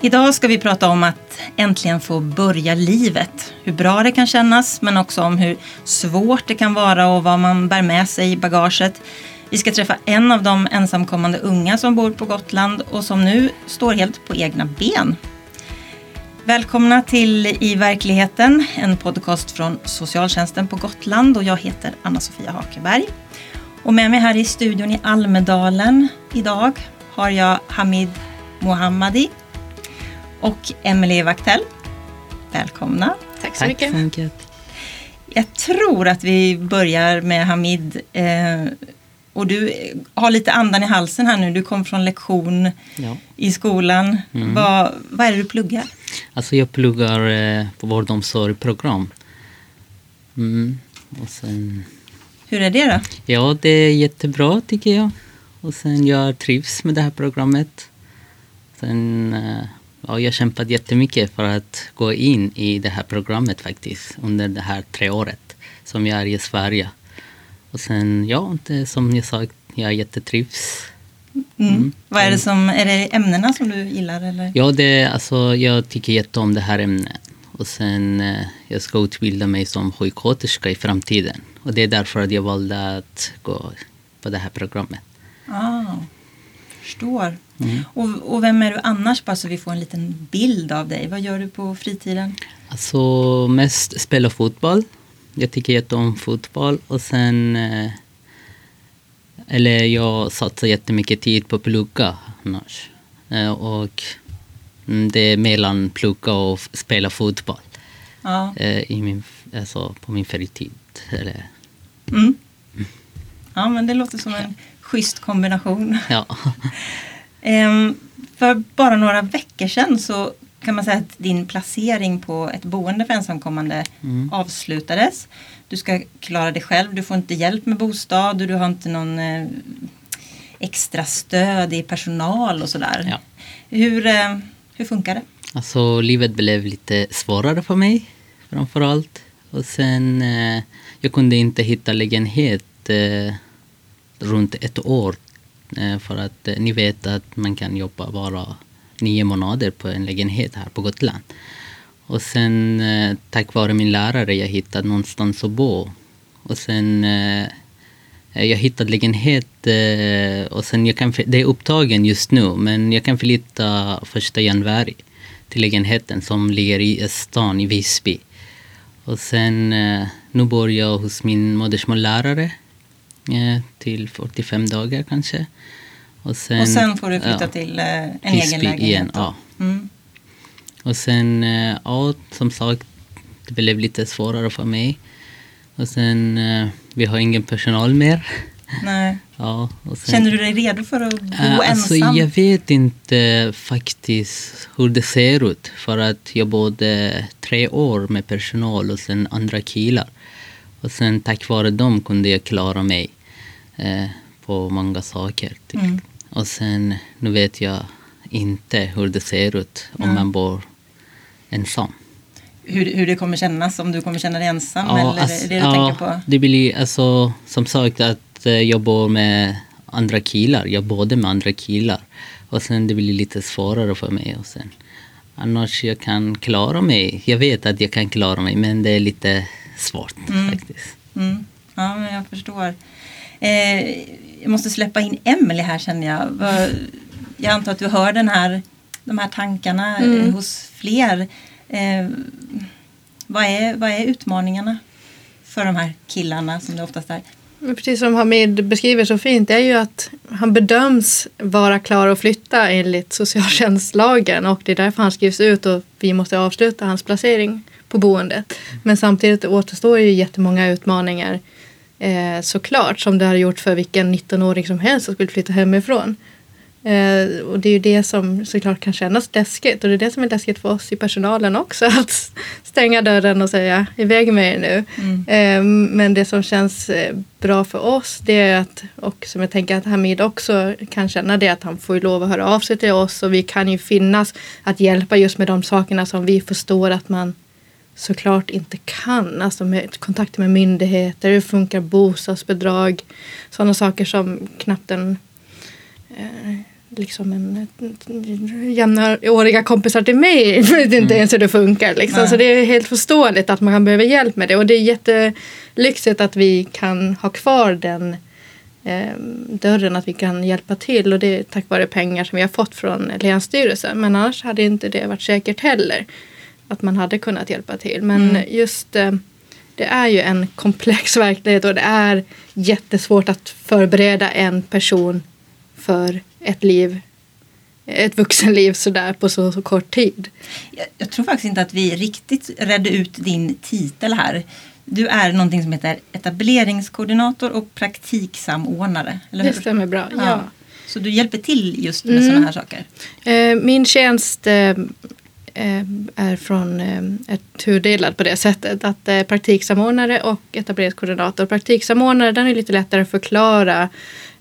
Idag ska vi prata om att äntligen få börja livet. Hur bra det kan kännas, men också om hur svårt det kan vara och vad man bär med sig i bagaget. Vi ska träffa en av de ensamkommande unga som bor på Gotland och som nu står helt på egna ben. Välkomna till I verkligheten, en podcast från socialtjänsten på Gotland och jag heter Anna-Sofia Hakeberg. Och med mig här i studion i Almedalen idag har jag Hamid Mohammadi och Emelie Wachtell. Välkomna. Tack så Tack mycket. så mycket. Jag tror att vi börjar med Hamid. Eh, och du har lite andan i halsen här nu. Du kom från lektion Ja. i skolan. Mm. Vad, vad är det du pluggar? Alltså jag pluggar eh, på vård och omsorgsprogram. Mm. Och sen, Hur är det då? ja, det är jättebra tycker jag. Och sen jag trivs med det här programmet. Sen, eh, ja, jag kämpat jättemycket för att gå in i det här programmet faktiskt under det här tre året som jag är i Sverige. Och sen, ja, det, som jag sagt, jag jättetrivs. Mm. Vad är det som, är det ämnena som du gillar eller? Ja, det, alltså, jag tycker jätteom det här ämnet. Och sen eh, jag ska utbilda mig som sjuksköterska i framtiden. Och det är därför att jag valde att gå på det här programmet. Ah, förstår. Mm. Och, och vem är du annars? Bara så vi får en liten bild av dig. Vad gör du på fritiden? Alltså mest spela fotboll. Jag tycker jätteom fotboll. Och sen... Eh, eller jag satsar jättemycket tid på att plugga annars. Eh, och mm, det är mellan plugga och spela fotboll. Ja. Eh, i min, alltså, på min fritid. Eller, Mm. ja, men det låter som en schysst kombination. ja. Ehm, för bara några veckor sedan så kan man säga att din placering på ett boende för ensamkommande Mm. avslutades. Du ska klara dig själv, du får inte hjälp med bostad och du har inte någon eh, extra stöd i personal och sådär. Ja. Hur, eh, hur funkar det? Alltså livet blev lite svårare för mig framför allt. Och sen eh, jag kunde inte hitta lägenhet eh, runt ett år. Eh, för att eh, ni vet att man kan jobba bara nio månader på en lägenhet här på Gotland. Och sen eh, tack vare min lärare jag hittade någonstans att bo. Och sen jag hittade lägenhet och sen jag kan, det är upptagen just nu men jag kan flytta första januari till lägenheten som ligger i stan i Visby. Och sen nu bor jag hos min modersmållärare till 45 dagar kanske. Och sen, och sen får du flytta ja, till eh, en egen lägenhet. igen. Ja. Mm. Och sen, eh, ja, som sagt, det blev lite svårare för mig. Och sen, eh, vi har ingen personal mer. Nej. Ja, sen, Känner du dig redo för att bo Eh, alltså, ensam? jag vet inte faktiskt hur det ser ut. För att jag bodde tre år med personal och sen andra killar. Och sen tack vare dem kunde jag klara mig eh, på många saker. Typ. Mm. Och sen, nu vet jag inte hur det ser ut om Nej. man bor ensam. hur, hur det kommer kännas, om du kommer känna dig ensam eller alltså, är det du ja, tänker på? Det blir alltså, som sagt att eh, jag bor med andra killar. Jag bodde med andra killar. Och sen det blir lite svårare för mig. Och sen, annars jag kan klara mig. Jag vet att jag kan klara mig men det är lite svårt Mm. faktiskt. Mm. Ja, men jag förstår. Eh, jag måste släppa in Emelie här känner jag. Jag antar att du hör den här, de här tankarna eh, Mm. hos fler. Eh, vad, är, vad är utmaningarna för de här killarna som det oftast är? Precis som Hamid beskriver så fint är ju att han bedöms vara klar att flytta enligt socialtjänstlagen och det är därför han skrivs ut och vi måste avsluta hans placering på boendet. Men samtidigt återstår ju jättemånga utmaningar eh, såklart som det hade gjort för vilken 19-åring som helst som skulle flytta hemifrån. Eh, och det är ju det som såklart kan kännas läskigt och det är det som är läskigt för oss i personalen också. Att stänga dörren och säga iväg med er nu. Mm. Eh, men det som känns eh, bra för oss det är att, och som jag tänker att Hamid också kan känna det att han får ju lov att höra av sig till oss och vi kan ju finnas att hjälpa just med de sakerna som vi förstår att man såklart inte kan. Alltså med kontakter med myndigheter, hur funkar bostadsbidrag, sådana saker som knappt en eh, liksom en, jämnåriga kompisar till mig vet inte Mm. ens hur det funkar. Liksom. Nej. Så det är helt förståeligt att man kan behöva hjälp med det. Och det är jättelyxigt att vi kan ha kvar den eh, dörren, att vi kan hjälpa till. Och det är tack vare pengar som vi har fått från Länsstyrelsen. Men annars hade inte det varit säkert heller. Att man hade kunnat hjälpa till. Men Mm. just eh, det är ju en komplex verklighet och det är jättesvårt att förbereda en person för ett liv, ett vuxenliv sådär på så, så kort tid. Jag, jag tror faktiskt inte att vi riktigt redde ut din titel här. Du är någonting som heter etableringskoordinator och praktiksamordnare. Eller hur? Det stämmer bra. Ja. Så du hjälper till just med Mm. sådana här saker? Eh, Min tjänst eh, är från eh, ett tudelad på det sättet att eh, praktiksamordnare och etableringskoordinator. Praktiksamordnare den är lite lättare att förklara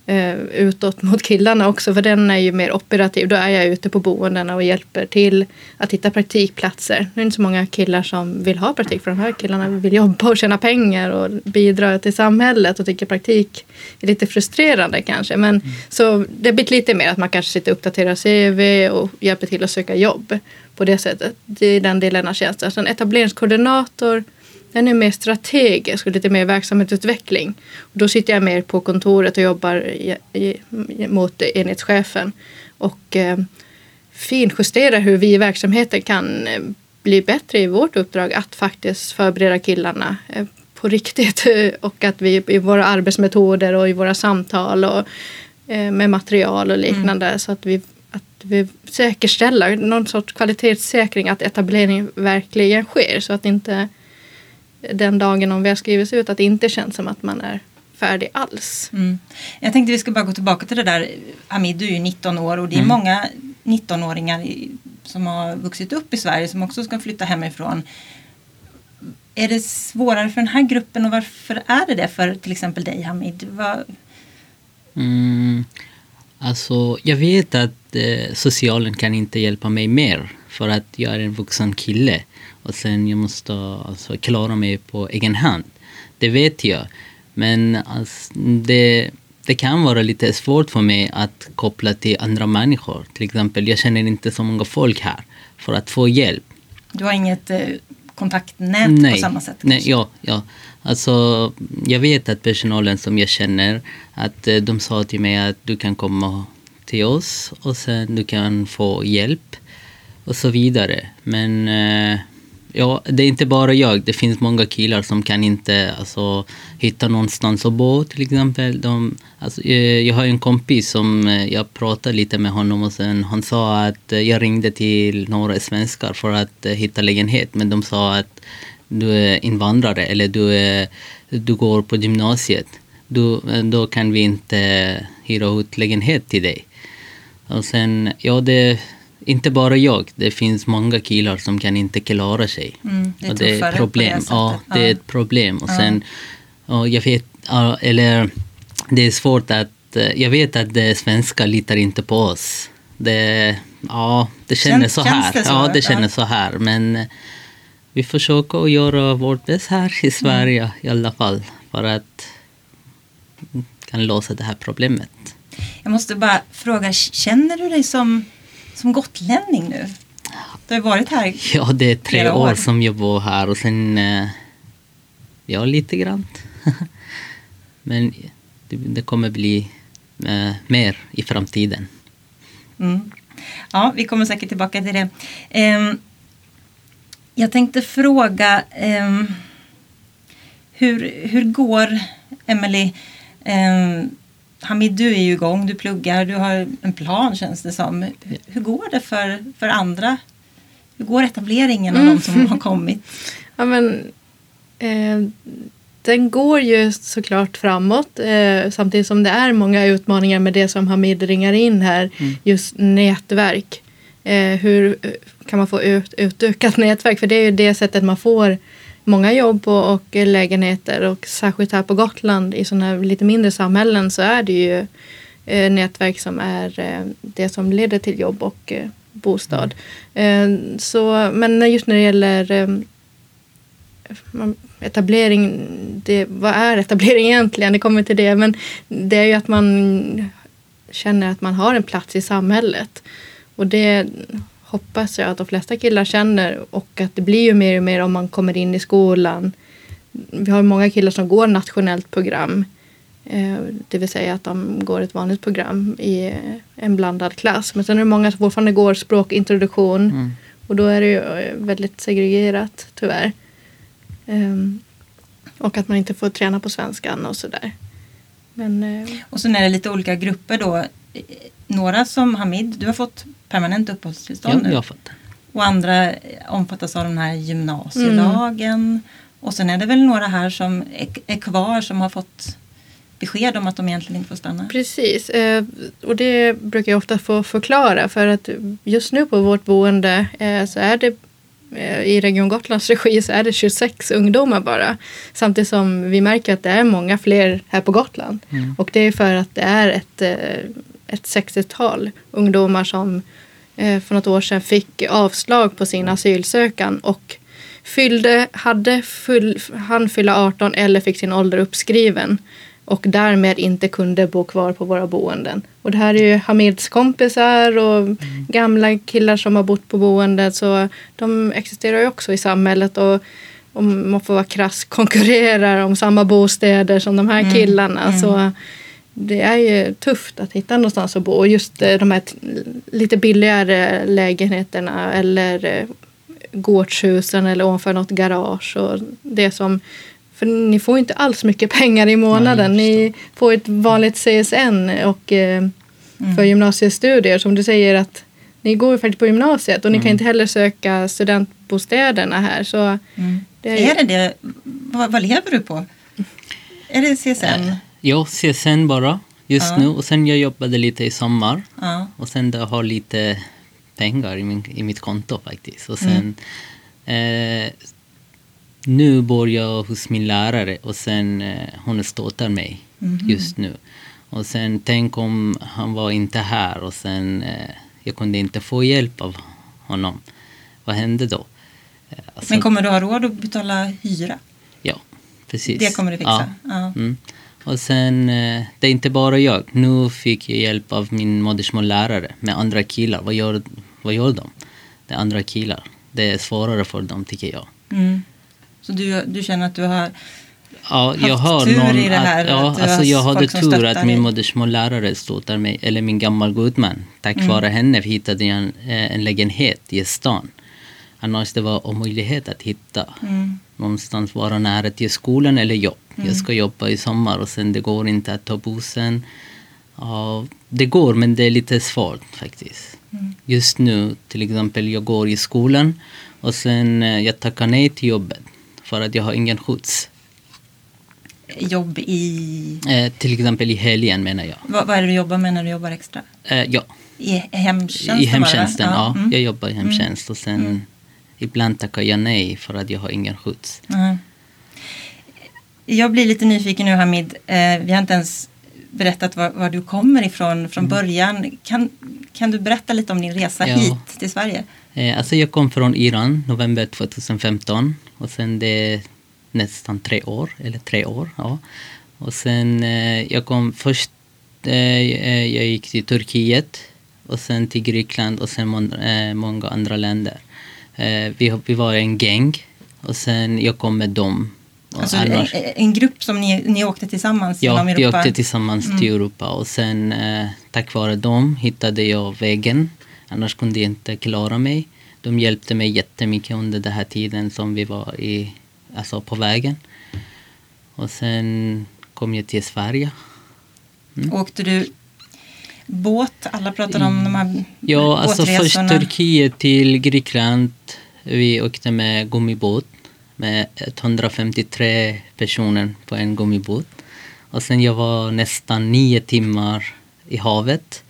eh, utåt mot killarna också för den är ju mer operativ. Då är jag ute på boendena och hjälper till att hitta praktikplatser. Det är inte så många killar som vill ha praktik för de här killarna vill jobba och tjäna pengar och bidra till samhället och tycker praktik är lite frustrerande kanske. Men så det blir lite mer att man kanske sitter och uppdaterar CV och hjälper till att söka jobb på det sättet. Det är den delen av tjänsten. Sen etableringskoordinator den är mer strategisk och lite mer verksamhetsutveckling. Och då sitter jag mer på kontoret och jobbar i, i, mot enhetschefen och eh, finjusterar hur vi i verksamheten kan eh, bli bättre i vårt uppdrag att faktiskt förbereda killarna eh, på riktigt och att vi i våra arbetsmetoder och i våra samtal och eh, med material och liknande så att vi, att vi säkerställer någon sorts kvalitetssäkring att etablering verkligen sker så att inte den dagen om vi har skrivits ut att det inte känns som att man är färdig alls. Mm. Jag tänkte vi ska bara gå tillbaka till det där. Hamid, du är ju 19 år och det är Mm. många 19-åringar i- som har vuxit upp i Sverige som också ska flytta hemifrån. Är det svårare för den här gruppen och varför är det det för till exempel dig Hamid? Vad, Mm, alltså, jag vet att eh, socialen kan inte hjälpa mig mer för att jag är en vuxen kille och sen jag måste alltså, klara mig på egen hand. Det vet jag. Men alltså, det, det kan vara lite svårt för mig att koppla till andra människor. Till exempel, jag känner inte så många folk här för att få hjälp. du har inget eh, kontaktnät på samma sätt? Nej, kanske? ja, ja. Alltså, jag vet att personalen som jag känner, att eh, de sa till mig att du kan komma till oss och sen du kan få hjälp och så vidare. Men eh, ja, det är inte bara jag. Det finns många killar som kan inte alltså, hitta någonstans att bo till exempel. De, alltså, eh, jag har en kompis som eh, jag pratade lite med honom och sen han sa att eh, jag ringde till några svenskar för att hitta lägenhet men de sa att du är invandrare eller du, är, du går på gymnasiet. Du, då kan vi inte hyra ut lägenhet till dig. Och sen, ja det inte bara jag. Det finns många killar som kan inte klara sig. Mm, det är och det är tuffare ett problem. det ja, det är ett problem. Och sen, ja, jag vet, eller det är svårt att, eh, jag vet att det svenska litar inte på oss. Det, ja, det känns Känns- så här. det så? Ja, det känns så här. Men eh, vi försöker att göra vårt bästa här Mm. i Sverige i alla fall. För att mm, kan lösa det här problemet. Jag måste bara fråga, känner du dig som, som gotlänning nu? Du har varit här. Ja, det är tre år. år som jag bor här och sen... eh, Ja, lite grann. Men det, kommer bli eh, mer i framtiden. Mm. Ja, vi kommer säkert tillbaka till det. Ehm, jag tänkte fråga ehm, hur, hur går, Emily ehm, Hamid, du är ju igång, du pluggar, du har en plan känns det som. Hur, hur går det för, för andra? Hur går etableringen av Mm. de som har kommit? Ja, men, eh, den går ju såklart framåt eh, samtidigt som det är många utmaningar med det som Hamid ringar in här. Just nätverk. Eh, hur eh, kan man få ut, utökat nätverk? För det är ju det sättet man får många jobb och, och lägenheter och särskilt här på Gotland i sådana här lite mindre samhällen så är det ju eh, nätverk som är eh, det som leder till jobb och eh, bostad. Eh, så, men just när det gäller eh, etablering, det, vad är etablering egentligen? Det kommer till det. Men det är ju att man känner att man har en plats i samhället. Och det hoppas jag att de flesta killar känner och att det blir ju mer och mer om man kommer in i skolan. Vi har många killar som går nationellt program. Eh, det vill säga att de går ett vanligt program i en blandad klass. Men sen är det många som fortfarande går språkintroduktion. Mm. Och då är det ju eh, väldigt segregerat tyvärr. Ehm, och att man inte får träna på svenskan och sådär. Men eh, Och sen är det lite olika grupper då. Några som Hamid, du har fått permanent uppehållstillstånd Ja, nu. jag fattar. Och andra omfattas av den här gymnasielagen. Och sen är det väl några här som är, är kvar som har fått besked om att de egentligen inte får stanna. Precis, eh, och det brukar jag ofta få förklara för att just nu på vårt boende eh, så är det eh, i Region Gotlands regi så är det 26 ungdomar bara. Samtidigt som vi märker att det är många fler här på Gotland. Mm. Och det är för att det är ett, ett 60-tal ungdomar som eh, för något år sedan fick avslag på sin asylsökan och fyllde, hade full, han fylla 18 eller fick sin ålder uppskriven och därmed inte kunde bo kvar på våra boenden. Och det här är ju Hamids kompisar och gamla killar som har bott på boendet så de existerar ju också i samhället och om man får vara krass konkurrerar om samma bostäder som de här Mm, killarna. mm. Så det är ju tufft att hitta någonstans att bo. Och just eh, de här lite billigare lägenheterna eller eh, gårdshusen eller ovanför något garage. Och det som, för ni får inte alls mycket pengar i månaden. Nej, ni får ett vanligt CSN och eh, Mm. för gymnasiestudier. Som du säger att ni går ju faktiskt på gymnasiet och ni kan Mm. inte heller söka studentbostäderna här. Så Mm. det är, Är det det? Vad, vad lever du på? Är det CSN? Ja, CSN bara just Ja. nu. Och sen jag jobbade lite i sommar. Ja. Och sen jag har lite pengar i, min, i mitt konto faktiskt. Och sen eh, nu bor jag hos min lärare och sen eh, hon stöttar mig Mhm. just nu. Och sen tänk om han var inte här och sen eh, jag kunde inte få hjälp av honom. Vad hände då? Eh, alltså- Men kommer du ha råd att betala hyra? Ja, precis. Det kommer du fixa? Ja. Ja. Mm. Och sen, eh, det är inte bara jag. Nu fick jag hjälp av min modersmållärare med andra killar. Vad gör, vad gör de? Det är andra killar. Det är svårare för dem tycker jag. Mm. Så du, du känner att du har... Ja, jag Haft har tur någon i det här, att, ja, att alltså har jag hade tur att min modersmållärare stöttar mig, eller min gammal gudman. Tack Mm. vare henne hittade jag en, eh, en lägenhet i stan. Annars det var omöjlighet att hitta Mm. Någonstans vara nära till skolan eller jobb. Mm. Jag ska jobba i sommar och sen det går inte att ta bussen. Ja, det går men det är lite svårt faktiskt. Mm. Just nu till exempel jag går i skolan och sen eh, jag tackar nej till jobbet för att jag har ingen skjuts. Jobb i... Eh, till exempel i helgen menar jag. Vad, vad är det du jobbar med när du jobbar extra? Eh, ja, I hemtjänsten? i va? hemtjänsten. Ja, mm. jag jobbar i hemtjänst och sen Mm. Ibland tackar jag nej för att jag har ingen skjuts. Mhm. Jag blir lite nyfiken nu Hamid. Eh, vi har inte ens berättat var, var du kommer ifrån från början. Kan, kan du berätta lite om din resa Mm. Ja. hit till Sverige? Eh, alltså jag kom från Iran november 2015 och sen det nästan tre år, eller tre år. Ja. Och sen eh, jag kom först, eh, eh, jag gick till Turkiet och sen till Grekland och sen eh, många andra länder. Eh, vi, vi var en gäng och sen jag kom med dem. Alltså, annars- en, en grupp som ni, ni åkte tillsammans Ja, genom vi Europa? åkte tillsammans Mm. till Europa och sen eh, tack vare dem hittade jag vägen. Annars kunde jag inte klara mig. De hjälpte mig jättemycket under den här tiden som vi var i, alltså på vägen. Och sen kom jag till Sverige. Åkte du båt? Alla pratade om de här Ja, alltså först. Turkiet till Grekland. Vi åkte med gummibåt med 153 personer på en gummibåt. Och sen jag var nästan nio timmar i havet.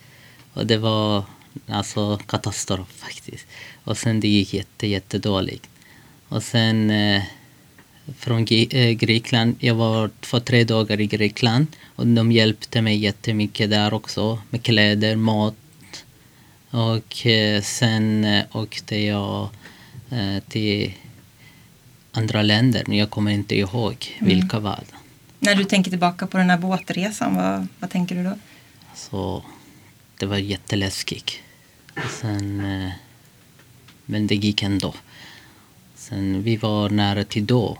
Och det var alltså katastrof faktiskt. Och sen det gick jätte, jättedåligt. Och sen eh, från eh, Grekland, jag var två, tre dagar i Grekland. Och de hjälpte mig jättemycket där också med kläder, mat. Och eh, sen eh, åkte jag till andra länder, men jag kommer inte ihåg vilka Mm. var. När du tänker tillbaka på den här båtresan, vad, vad tänker du då? Så det var jätteläskigt. Sen, men det gick ändå. Sen vi var nära till då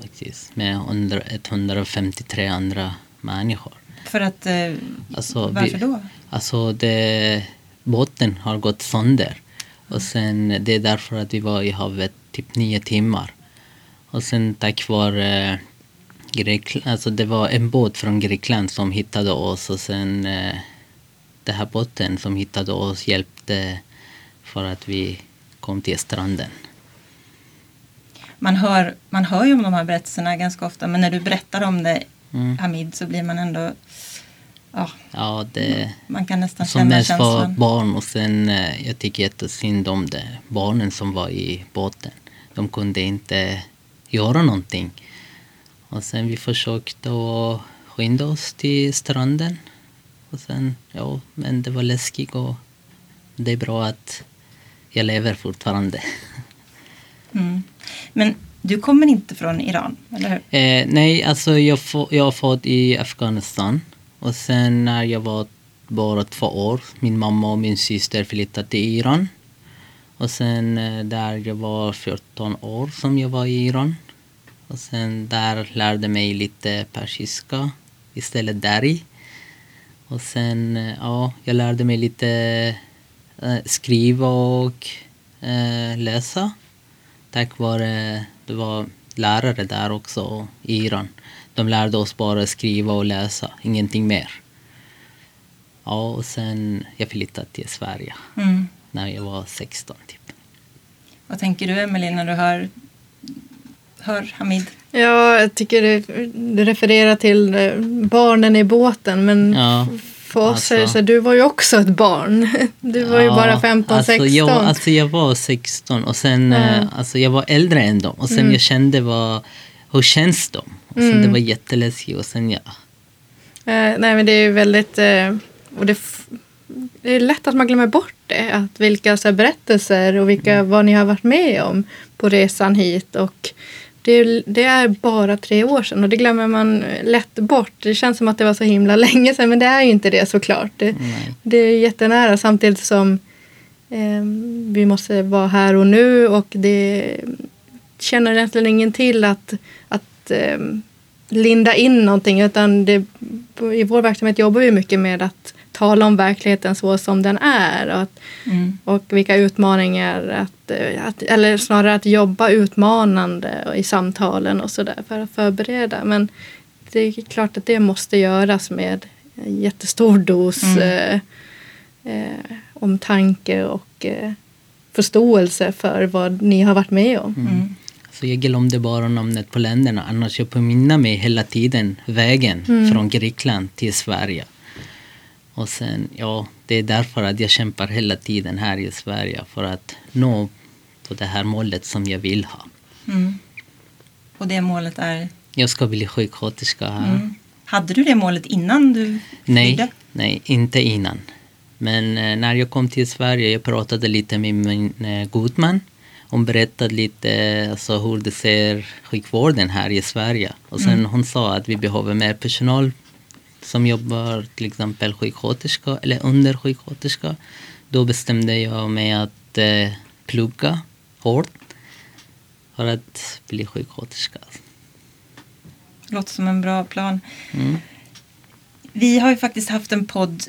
faktiskt med 100 153 andra människor. För att, eh, Alltså, varför då? Alltså det, båten har gått sönder. Och sen det är därför att vi var i havet typ nio timmar. Och sen tack vare Grekland, alltså det var en båt från Grekland som hittade oss och sen eh, den här båten som hittade oss hjälpte för att vi kom till stranden. Man hör, man hör ju om de här berättelserna ganska ofta men när du berättar om det Mm. Hamid så blir man ändå, ja, Ja, det, man kan nästan som känna mest var känslan. barn och sen eh, jag tycker jättesynd om det. Barnen som var i båten. De kunde inte göra någonting. Och sen vi försökte att skynda oss till stranden. Och sen, ja, men det var läskigt och det är bra att jag lever fortfarande. Mm. Men du kommer inte från Iran, eller hur? Eh, nej, alltså jag, få, jag har fått i Afghanistan. Och sen när jag var bara två år, min mamma och min syster flyttade till Iran. Och sen eh, där jag var 14 år som jag var i Iran. Och sen där lärde mig lite persiska istället där. Och sen, eh, ja, jag lärde mig lite eh, skriva och eh, läsa. Tack vare, det var lärare där också i Iran. De lärde oss bara skriva och läsa, ingenting mer. Ja, och sen jag flyttade till Sverige Mm. när jag var 16 typ. Vad tänker du Emelie när du hör, hör Hamid? Ja, jag tycker det refererar till eh, barnen i båten men Ja, för oss alltså. så du var ju också ett barn. Du var ju Ja, bara 15, alltså 16. Jag, alltså jag var 16 och sen, eh, alltså jag var äldre än dem. Och sen Mm. jag kände vad, hur känns de? Och sen Mm. det var jätteläskigt och sen ja. Eh, nej men det är ju väldigt... Eh, och det, det är lätt att man glömmer bort det. Att vilka så här, berättelser och vilka, Mm. vad ni har varit med om på resan hit. Och det, är- det är bara tre år sedan och det glömmer man lätt bort. Det känns som att det var så himla länge sedan men det är ju inte det såklart. Det, Nej. det är jättenära samtidigt som eh, vi måste vara här och nu och det känner egentligen ingen till att, att eh, linda in någonting utan det, i vår verksamhet jobbar vi mycket med att tala om verkligheten så som den är och, att, Mm. och vilka utmaningar, att, eh, att, eller snarare att jobba utmanande i samtalen och sådär för att förbereda. Men det är klart att det måste göras med en jättestor dos Mm. eh, eh, omtanke och eh, förståelse för vad ni har varit med om. Mm. Så jag glömde bara namnet på länderna. Annars jag påminner mig hela tiden vägen Mm. från Grekland till Sverige. Och sen, ja, det är därför att jag kämpar hela tiden här i Sverige för att nå på det här målet som jag vill ha. Mm. Och det målet är? Jag ska bli sjuksköterska här. Mm. Hade du det målet innan du Nej, flydde? nej, inte innan. Men eh, när jag kom till Sverige, jag pratade lite med min eh, god man. Hon berättade lite alltså, hur det ser sjukvården här i Sverige. Och sen hon sa att vi behöver mer personal som jobbar till exempel sjuksköterska eller under sjuksköterska. Då bestämde jag mig att eh, plugga hårt för att bli sjuksköterska. Låter som en bra plan. Mm. Vi har ju faktiskt haft en podd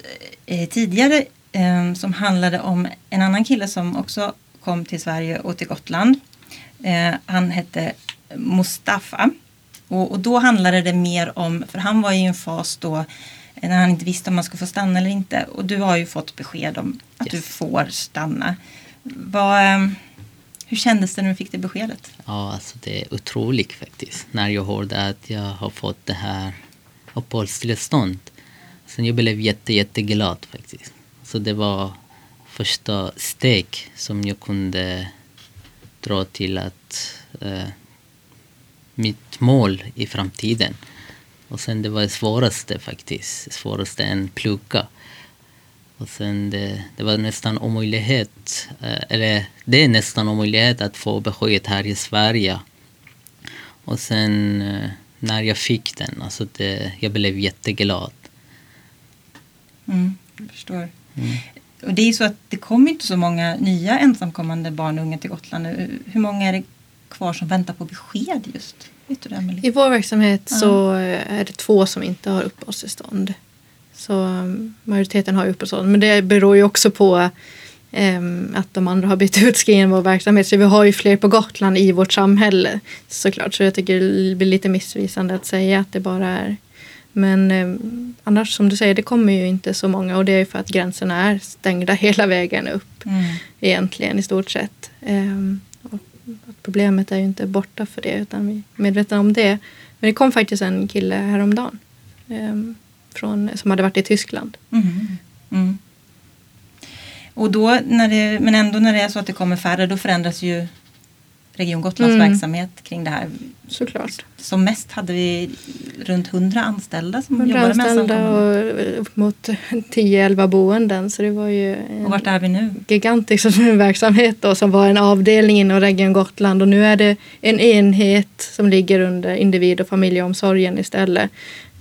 eh, tidigare eh, som handlade om en annan kille som också kom till Sverige och till Gotland. Eh, han hette Mustafa. Och, och då handlade det mer om, för han var i en fas då när han inte visste om han skulle få stanna eller inte. Och du har ju fått besked om att Yes. du får stanna. Vad, eh, hur kändes det när du fick det beskedet? Ja, alltså det är otroligt faktiskt. När jag hörde att jag har fått det här uppehållstillstånd. Sen jag blev jätte, jätteglad faktiskt. Så det var första steg som jag kunde dra till att eh, mitt mål i framtiden. Och sen det var det svåraste faktiskt. Svåraste än plugga. Och sen det, det var nästan omöjlighet, eh, eller det är nästan omöjlighet att få besked här i Sverige. Och sen eh, när jag fick den, alltså det, jag blev jätteglad. Mm, jag förstår. Och det är ju så att det kommer inte så många nya ensamkommande barn och unga till Gotland nu. Hur många är det kvar som väntar på besked just? Vet du det, Emelie? I vår verksamhet Ja. så är det två som inte har uppehållstillstånd. Så um, majoriteten har uppehållstillstånd. Men det beror ju också på um, att de andra har bytt ut skriven vår verksamhet. Så vi har ju fler på Gotland i vårt samhälle såklart. Så jag tycker det blir lite missvisande att säga att det bara är men um, annars som du säger, det kommer ju inte så många och det är ju för att gränserna är stängda hela vägen upp Mm. egentligen i stort sett. Och att problemet är ju inte borta för det utan vi är medvetna om det. Men det kom faktiskt en kille häromdagen ehm, från, som hade varit i Tyskland. Mm. Mm. Och då, när det, men ändå när det är så att det kommer färre, då förändras ju Region Gotlands Mm. verksamhet kring det här. Såklart. Som mest hade vi runt 100 anställda som 100 jobbade med anställda och upp mot 10-11 boenden. Så det var ju en Och vart är vi nu? gigantisk verksamhet då, som var en avdelning inom Region Gotland. Och nu är det en enhet som ligger under individ och familjeomsorgen istället.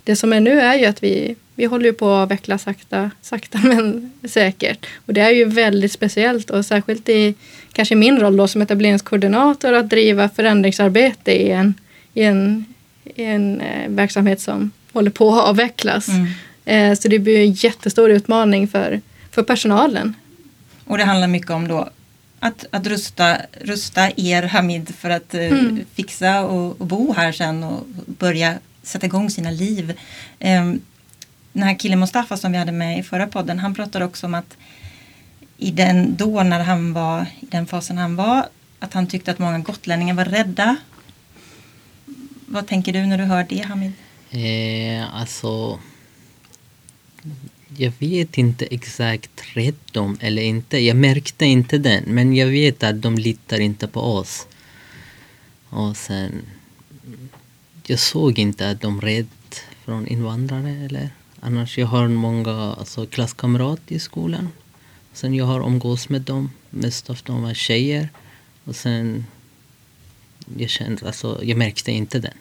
Det som är nu är ju att vi, vi håller ju på att avveckla sakta, sakta men säkert. Och det är ju väldigt speciellt och särskilt i kanske min roll då som etableringskoordinator att driva förändringsarbete i en, i en, i en eh, verksamhet som håller på att avvecklas. Mm. Eh, så det blir en jättestor utmaning för, för personalen. Och det handlar mycket om då att, att rusta, rusta er Hamid för att eh, Mm. fixa och, och bo här sen och börja sätta igång sina liv. Ehm, den här killen Mustafa som vi hade med i förra podden, han pratade också om att i den, då när han var i den fasen han var, att han tyckte att många gotlänningar var rädda. Vad tänker du när du hör det Hamid? Eh, alltså... Jag vet inte exakt rätt om eller inte. Jag märkte inte den. Men jag vet att de litar inte på oss. Och sen... Jag såg inte att de rädd från invandrare eller... Annars jag har många alltså, klasskamrater i skolan. Sen jag har umgås med dem. Mest av dem är tjejer. Och sen... Jag kände, alltså, jag märkte inte den.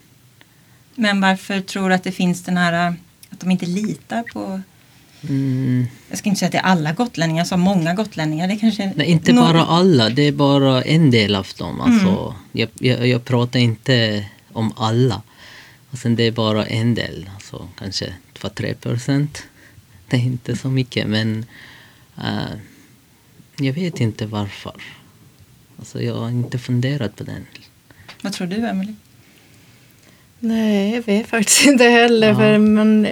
Men varför tror du att det finns den här att de inte litar på Mm. Jag ska inte säga att det är alla gotlänningar, jag sa många gotlänningar. Det kanske Nej, inte Nå- bara alla, det är bara en del av dem. Alltså, jag, jag, jag pratar inte om alla. Och sen det är bara en del, alltså, kanske 2-3 procent. Det är inte så mycket, men eh, jag vet inte varför. Alltså, jag har inte funderat på den. Vad tror du, Emily? Nej, jag vet faktiskt inte heller. Ja. För man,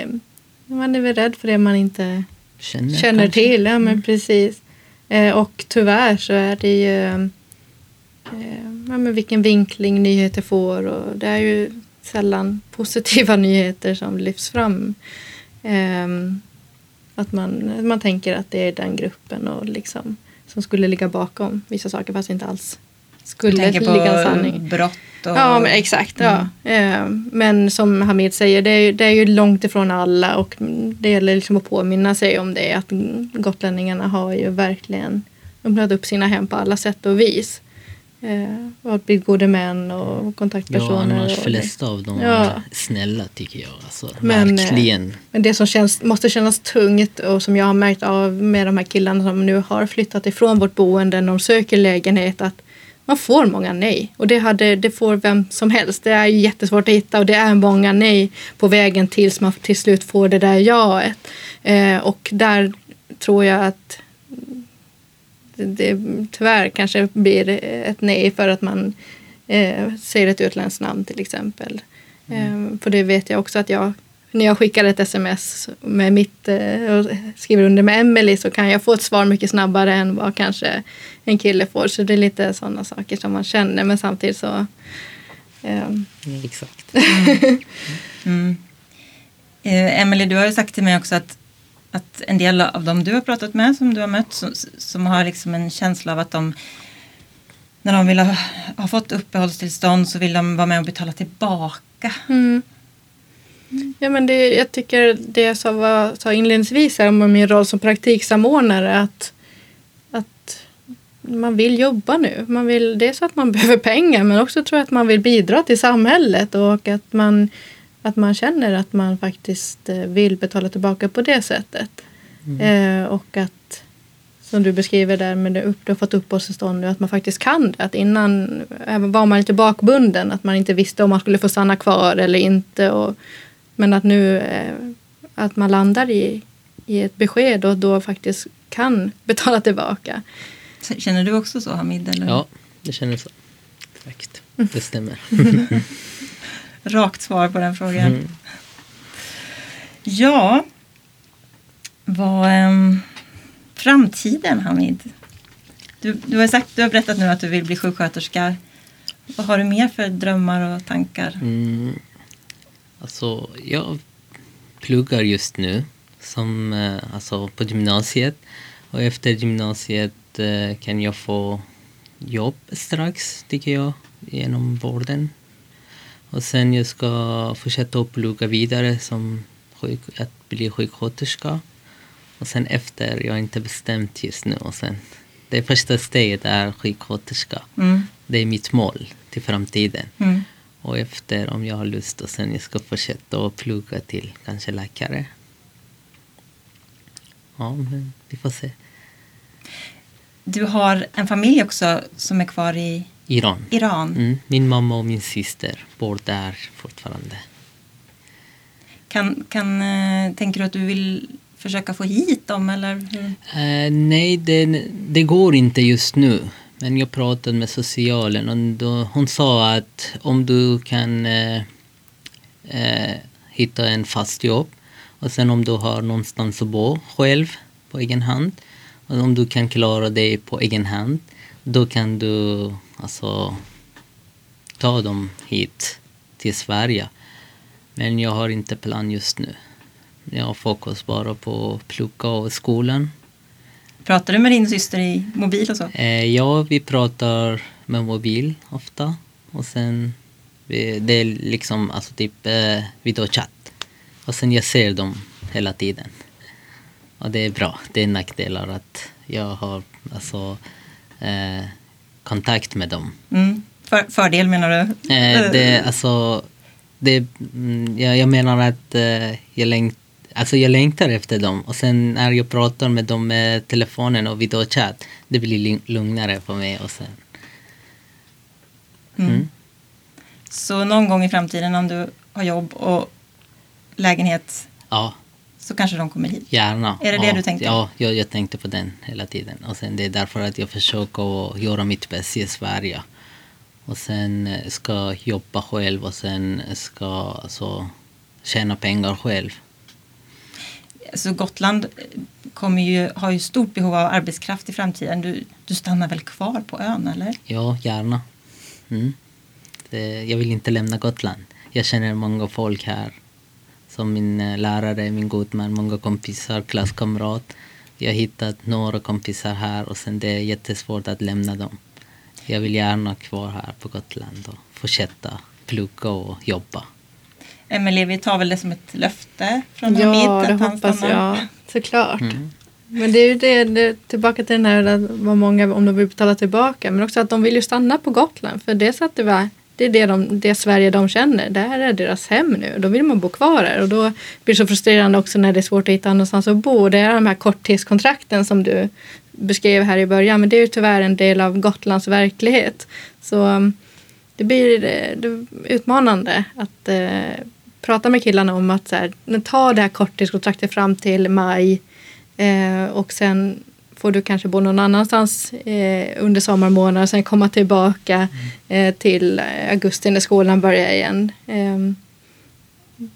man är väl rädd för det man inte Känner, känner till. Ja, men precis. Eh, och tyvärr så är det ju eh, ja, men vilken vinkling nyheter får. Och det är ju sällan positiva nyheter som lyfts fram. Ehm, att man, man tänker att det är den gruppen och liksom, som skulle ligga bakom vissa saker fast inte alls skulle ligga en sanning. brott och... Ja, men exakt. Ja. Eh, Men som Hamid säger, det är, ju, det är ju långt ifrån alla och det gäller liksom att påminna sig om det. Att gotlänningarna har ju verkligen öppnat upp sina hem på alla sätt och vis. Eh, Och blivit gode män och Ja, kontaktpersoner. annars och flesta av dem Ja. är snälla tycker jag. Alltså, Men, eh, verkligen. Men det som känns, måste kännas tungt och som jag har märkt av med de här killarna som nu har flyttat ifrån vårt boende när de söker lägenhet att man får många nej. Och det, hade, det får vem som helst. Det är jättesvårt att hitta och det är många nej på vägen tills man till slut får det där jaet. Eh, och där tror jag att det, tyvärr kanske blir ett nej för att man eh, säger ett utländskt namn till exempel. Eh, för det vet jag också att jag när jag skickar ett sms med mitt eh, och skriver under med Emily så kan jag få ett svar mycket snabbare än vad kanske en kille får. Så det är lite sådana saker som man känner men samtidigt så eh, exakt. Mm. Eh, Emily, du har ju sagt till mig också att, att en del av dem du har pratat med, som du har mött, som, som har liksom en känsla av att de när de vill ha, ha fått uppehållstillstånd så vill de vara med och betala tillbaka. Mm. Ja, men det, jag tycker det jag sa, var, sa inledningsvis här om min roll som praktiksamordnare att, att man vill jobba nu. Man vill, det är så att man behöver pengar men också tror jag att man vill bidra till samhället och att man, att man känner att man faktiskt eh, vill betala tillbaka på det sättet. Eh, och att som du beskriver där med det upp, du har fått uppehållstillstånd nu, att man faktiskt kan det. Att innan även var man lite bakbunden, att man inte visste om man skulle få stanna kvar eller inte. Och, men att nu eh, att man landar i, i ett besked och då faktiskt kan betala tillbaka. Känner du också så Hamid? Eller? Ja, det känner så. Exakt, det stämmer. Rakt svar på den frågan. Mm. Ja, vad... ehm, framtiden Hamid? Du, du, har sagt, du har berättat nu att du vill bli sjuksköterska. Vad har du mer för drömmar och tankar? Mm. Alltså, jag pluggar just nu som, eh, alltså, på gymnasiet. Och efter gymnasiet eh, kan jag få jobb strax, tycker jag, genom vården. Och sen jag ska fortsätta att plugga vidare som sjuk, att bli sjuksköterska. Och sen efter, jag har inte bestämt just nu. Och sen, det första steget är sjuksköterska. Mm. Det är mitt mål till framtiden. Mm. Och efter, om jag har lust, och sen jag ska fortsätta och plugga till kanske läkare. Ja, men vi får se. Du har en familj också som är kvar i Iran. Iran. Mm, min mamma och min syster bor där fortfarande. Kan, kan, eh, tänker du att du vill försöka få hit dem eller? Eh, nej, det, det går inte just nu. Men jag pratade med socialen och då, hon sa att om du kan eh, eh, hitta en fast jobb och sen om du har någonstans att bo själv på egen hand och om du kan klara dig på egen hand då kan du alltså ta dem hit till Sverige. Men jag har inte plan just nu. Jag har fokus bara på plugga och skolan. Pratar du med din syster i mobil och så? Eh, ja, vi pratar med mobil ofta. Och sen, vi, det är liksom alltså typ eh, videochatt. Och sen jag ser dem hela tiden. Och det är bra. Det är nackdelar att jag har alltså eh, kontakt med dem. Mm. För, fördel menar du? Eh, det, alltså, det, mm, jag, jag menar att eh, jag, längt, alltså jag längtar efter dem. Och sen när jag pratar med dem med telefonen och videochatt, det blir lugn- lugnare för mig. Och sen, Mm. Mm. Så någon gång i framtiden om du har jobb och lägenhet ja, så kanske de kommer hit? gärna. Är det det ja, du tänkte? Ja, jag, jag tänkte på den hela tiden. Och sen det är därför att jag försöker göra mitt bästa i Sverige. Och sen eh, ska jobba själv och sen ska alltså, tjäna pengar själv. Så Gotland eh, kommer ju, har ju stort behov av arbetskraft i framtiden. Du, du stannar väl kvar på ön eller? Ja, gärna. Mm. Det, jag vill inte lämna Gotland. Jag känner många folk här. Som min eh, lärare, min god man, många kompisar, klasskamrat. Jag har hittat några kompisar här och sen det är jättesvårt att lämna dem. Jag vill gärna kvar här på Gotland och fortsätta plugga och jobba. Emelie, vi tar väl det som ett löfte från Ja, Hamid det att han hoppas jag. Såklart. Mm. Men det är ju det, det, tillbaka till den här att vad många, om de vill betala tillbaka, men också att de vill ju stanna på Gotland. För det, är så att det, var, det är det, de, det Sverige de känner. Det här är deras hem nu. Då vill man bo kvar här. Och då blir det så frustrerande också när det är svårt att hitta någonstans att bo. Det är de här korttidskontrakten som du beskrev här i början. Men det är ju tyvärr en del av Gotlands verklighet. Så mm, det blir eh, det utmanande att eh, prata med killarna om att så här, ta det här korttidskontraktet fram till maj eh, och sen får du kanske bo någon annanstans eh, under sommarmånaderna och sen komma tillbaka eh, till augusti när skolan börjar igen. Ehm,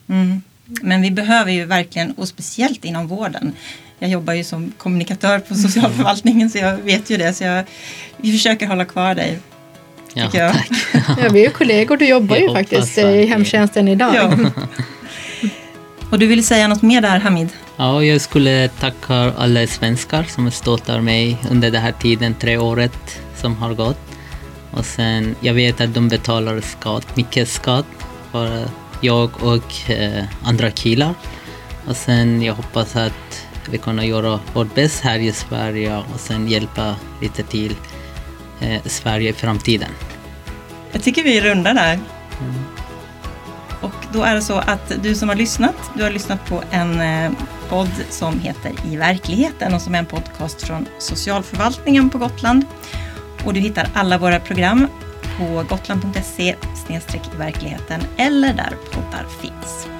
Mm. Men vi behöver ju verkligen, och speciellt inom vården. Jag jobbar ju som kommunikatör på socialförvaltningen så jag vet ju det. Så jag, vi försöker hålla kvar dig. Ja, jag. tack. ja, vi är ju kollegor, du jobbar Jag ju faktiskt eh, i hemtjänsten idag. Ja. Och du vill säga något mer där Hamid? Ja, jag skulle tacka alla svenskar som har stöttat mig under den här tiden, tre året som har gått. Och sen, jag vet att de betalar skatt, mycket skatt för jag och eh, andra killar. Och sen jag hoppas att vi kan göra vårt bästa här i Sverige och sen hjälpa lite till eh, Sverige i framtiden. Jag tycker vi rundar där. Och då är det så att du som har lyssnat, du har lyssnat på en eh, podd som heter I verkligheten och som är en podcast från socialförvaltningen på Gotland. Och du hittar alla våra program på gotland.se i verkligheten eller där poddar finns.